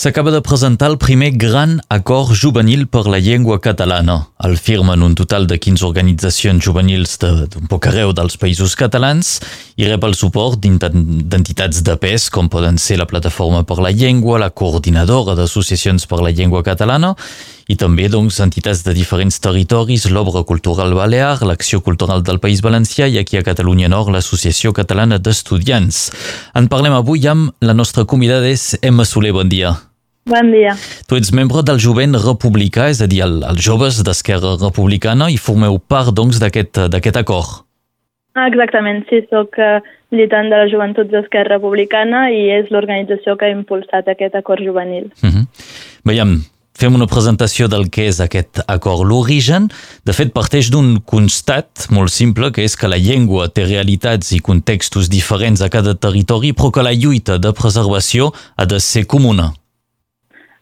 S'acaba de presentar el primer gran acord juvenil per la llengua catalana. El firmen un total de 15 organitzacions juvenils d'un poc arreu dels països catalans i rep el suport d'entitats de pes com poden ser la Plataforma per la Llengua, la Coordinadora d'Associacions per la Llengua Catalana i també doncs, entitats de diferents territoris, l'Obra Cultural Balear, l'Acció Cultural del País Valencià i aquí a Catalunya Nord l'Associació Catalana d'Estudiants. En parlem avui amb la nostra convidada és Emma Soler, bon dia. Bon dia. Tu ets membre del jovent republicà, és a dir, el, els joves d'Esquerra Republicana i formeu part, doncs, d'aquest acord. Ah, exactament, sí, sóc uh, militant de la joventut d'Esquerra Republicana i és l'organització que ha impulsat aquest acord juvenil. Uh mhm. -huh. Veiem, fem una presentació del que és aquest acord. L'origen, de fet, parteix d'un constat molt simple, que és que la llengua té realitats i contextos diferents a cada territori, però que la lluita de preservació ha de ser comuna.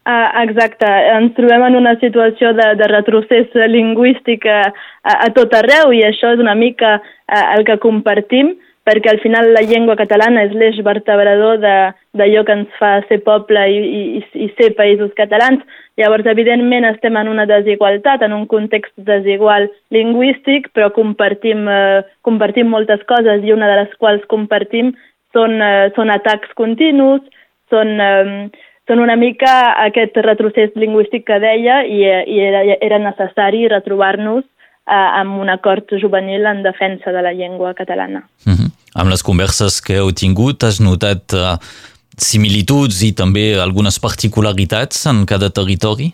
Ah, exacte, ens trobem en una situació de, de retrocés lingüístic a, a, tot arreu i això és una mica el que compartim perquè al final la llengua catalana és l'eix vertebrador d'allò que ens fa ser poble i, i, i ser països catalans. Llavors, evidentment, estem en una desigualtat, en un context desigual lingüístic, però compartim, eh, compartim moltes coses i una de les quals compartim són, eh, són atacs continus, són, eh, són una mica aquest retrocés lingüístic que deia i, i era, era necessari retrobar-nos eh, amb un acord juvenil en defensa de la llengua catalana. Mhm. -huh. Amb les converses que heu tingut, has notat uh, similituds i també algunes particularitats en cada territori?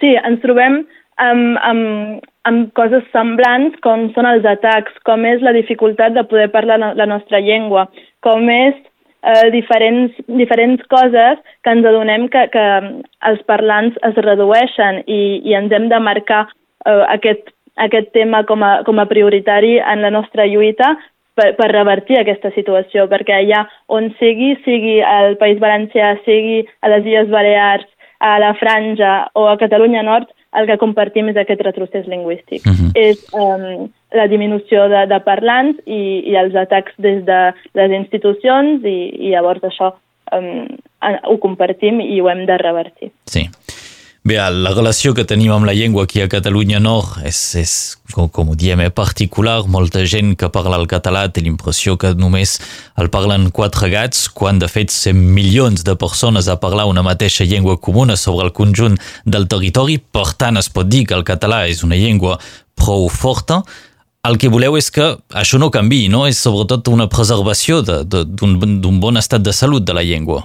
Sí, ens trobem amb, amb, amb coses semblants com són els atacs, com és la dificultat de poder parlar la nostra llengua, com és eh, diferents, diferents coses que ens adonem que, que els parlants es redueixen i, i ens hem de marcar eh, aquest, aquest tema com a, com a prioritari en la nostra lluita per, per revertir aquesta situació, perquè allà on sigui, sigui al País Valencià, sigui a les Illes Balears, a la Franja o a Catalunya Nord, el que compartim és aquest retrocés lingüístic. Uh mhm. -huh. És um, la diminució de, de parlants i, i els atacs des de les institucions i, i llavors això um, ho compartim i ho hem de revertir. Sí. Bé, la relació que tenim amb la llengua aquí a Catalunya Nord és, és com, com ho diem, eh, particular. Molta gent que parla el català té l'impressió que només el parlen quatre gats, quan de fet sem milions de persones a parlar una mateixa llengua comuna sobre el conjunt del territori. Per tant, es pot dir que el català és una llengua prou forta. El que voleu és que això no canvi, no? És sobretot una preservació d'un bon estat de salut de la llengua.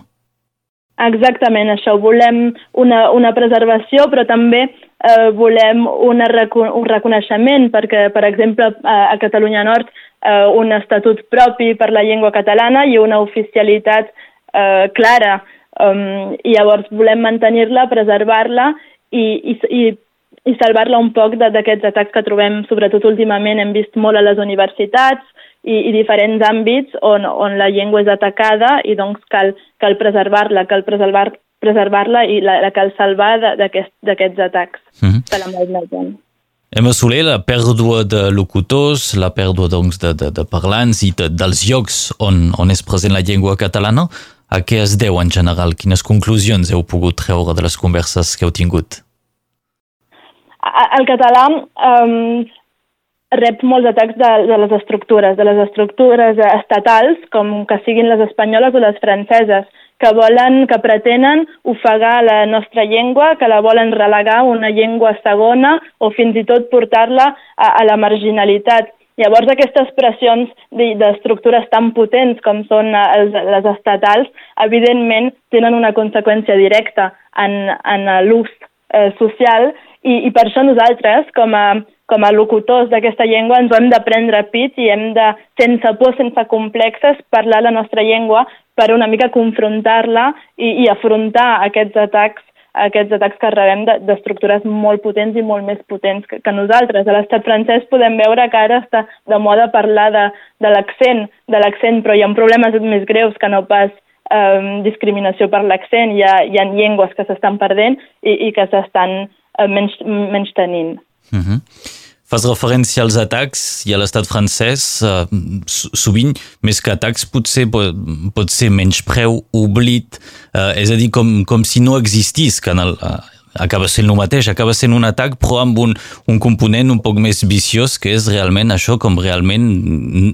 Exactament, això. Volem una, una preservació, però també eh, volem una, un reconeixement, perquè, per exemple, a, a Catalunya Nord, eh, un estatut propi per la llengua catalana i una oficialitat eh, clara. Um, I llavors volem mantenir-la, preservar-la i, i, i, i salvar-la un poc d'aquests atacs que trobem, sobretot últimament, hem vist molt a les universitats, i, i diferents àmbits on, on la llengua és atacada i doncs cal, cal preservar-la, cal preservar preservar-la i la, la cal salvar d'aquests aquest, atacs mm -hmm. de la malmesa. Emma Soler, la pèrdua de locutors, la pèrdua doncs, de, de, de parlants i de, dels llocs on, on és present la llengua catalana, a què es deu en general? Quines conclusions heu pogut treure de les converses que heu tingut? El català um, rep molts atacs de, de les estructures, de les estructures estatals, com que siguin les espanyoles o les franceses, que volen, que pretenen ofegar la nostra llengua, que la volen relegar una llengua segona o fins i tot portar-la a, a la marginalitat. Llavors aquestes pressions d'estructures tan potents com són els, les estatals, evidentment tenen una conseqüència directa en, en l'ús eh, social i, i per això nosaltres, com a com a locutors d'aquesta llengua ens ho hem de prendre pit i hem de, sense por, sense complexes, parlar la nostra llengua per una mica confrontar-la i, i afrontar aquests atacs aquests atacs que rebem d'estructures de, molt potents i molt més potents que, que nosaltres. A l'estat francès podem veure que ara està de moda parlar de, de l'accent, de l'accent, però hi ha problemes més greus que no pas eh, discriminació per l'accent. Hi, ha, hi ha llengües que s'estan perdent i, i que s'estan menys, menys tenint. Uh -huh. Fas referència als atacs i a l'estat francès, eh, sovint, més que atacs, potser pot, pot ser menys preu, oblit, eh, és a dir, com, com si no existís, que en el, eh, acaba sent el mateix, acaba sent un atac però amb un, un component un poc més viciós que és realment això com realment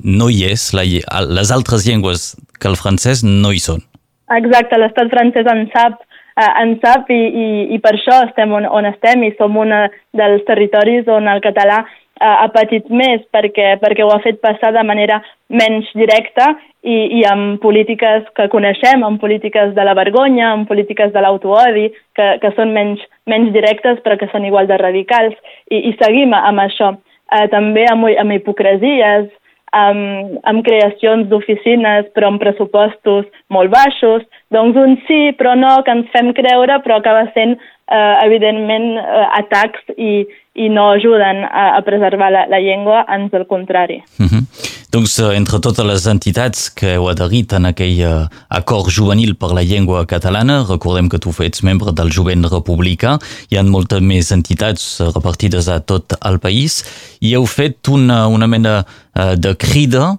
no hi és, la, les altres llengües que el francès no hi són. Exacte, l'estat francès en sap eh, en sap i, i, i per això estem on, on estem i som un dels territoris on el català eh, ha patit més perquè, perquè ho ha fet passar de manera menys directa i, i amb polítiques que coneixem, amb polítiques de la vergonya, amb polítiques de l'autoodi, que, que són menys, menys directes però que són igual de radicals i, i seguim amb això. Eh, també amb, amb hipocresies, amb, amb creacions d'oficines però amb pressupostos molt baixos, doncs un sí però no que ens fem creure però acaba sent eh, evidentment eh, atacs i, i no ajuden a, a preservar la, la llengua, ans al contrari. Uh mhm. -huh. Doncs eh, entre totes les entitats que heu adherit en aquell uh, acord juvenil per la llengua catalana, recordem que tu ets membre del Jovent Republicà, hi ha moltes més entitats repartides a tot el país, i heu fet una, una mena uh, de crida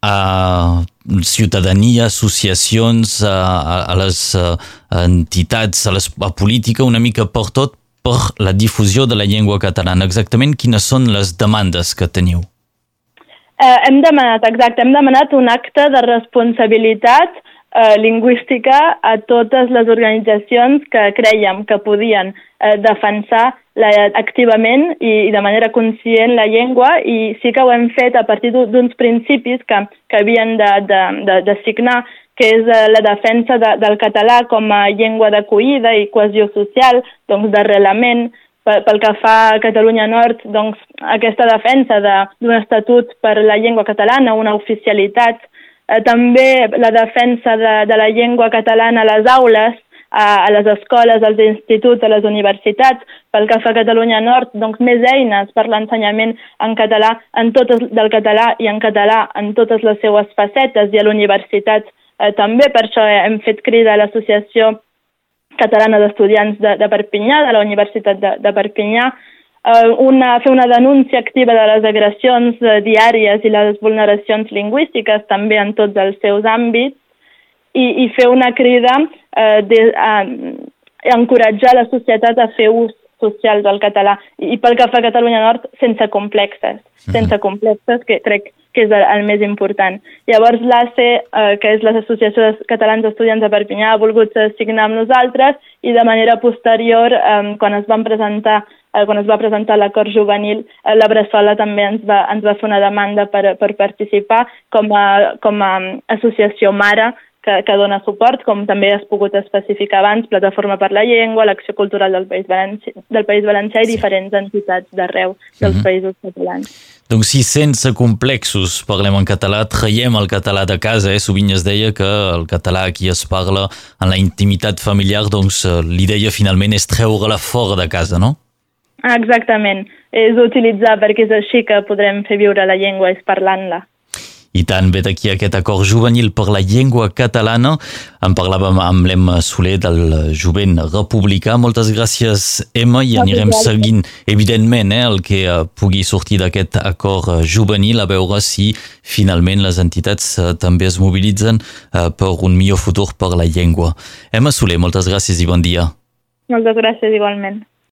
a ciutadania, associacions, a, a les entitats, a, les, a política, una mica per tot, per la difusió de la llengua catalana. Exactament quines són les demandes que teniu? Eh, hem demanat, exacte, hem demanat un acte de responsabilitat eh, lingüística a totes les organitzacions que creiem que podien eh, defensar la, activament i, i de manera conscient la llengua i sí que ho hem fet a partir d'uns principis que, que havien de, de, de, de signar, que és eh, la defensa de, del català com a llengua d'acollida i cohesió social, doncs d'arrelament, pel que fa a Catalunya Nord, doncs, aquesta defensa d'un de, estatut per la llengua catalana, una oficialitat, eh, també la defensa de, de la llengua catalana a les aules, a, a les escoles, als instituts, a les universitats, pel que fa a Catalunya Nord, doncs més eines per l'ensenyament en català, en totes, del català i en català en totes les seues facetes i a l'universitat eh, també. Per això hem fet crida a l'Associació Catalana d'Estudiants de, de Perpinyà, de la Universitat de, de Perpinyà, eh, una, fer una denúncia activa de les agressions eh, diàries i les vulneracions lingüístiques també en tots els seus àmbits i, i fer una crida eh, de, a, a encoratjar la societat a fer ús social del català i, i pel que fa a Catalunya Nord sense complexes, mhm. sense complexes que crec que és el, més important. Llavors l'ACE, eh, que és l'Associació de Catalans Estudiants de Perpinyà, ha volgut signar amb nosaltres i de manera posterior, eh, quan es van presentar eh, quan es va presentar l'acord juvenil, eh, la Bressola també ens va, ens va fer una demanda per, per participar com a, com a associació mare que, que dona suport, com també has pogut especificar abans, Plataforma per la Llengua, l'Acció Cultural del País Valencià, del País Valencià i sí. diferents entitats d'arreu dels mm -hmm. països catalans. Donc si sense complexos parlem en català, traiem el català de casa, eh? sovint es deia que el català aquí es parla en la intimitat familiar, doncs eh, l'idea finalment és treure-la fora de casa, no? Exactament, és utilitzar perquè és així que podrem fer viure la llengua, és parlant-la. I tant, ve d'aquí aquest acord juvenil per la llengua catalana. En parlàvem amb l'Emma Soler del jovent republicà. Moltes gràcies, Emma, i anirem seguint, evidentment, eh, el que eh, pugui sortir d'aquest acord eh, juvenil, a veure si finalment les entitats eh, també es mobilitzen per un millor futur per la llengua. Emma Soler, moltes gràcies i bon dia. Moltes gràcies, igualment.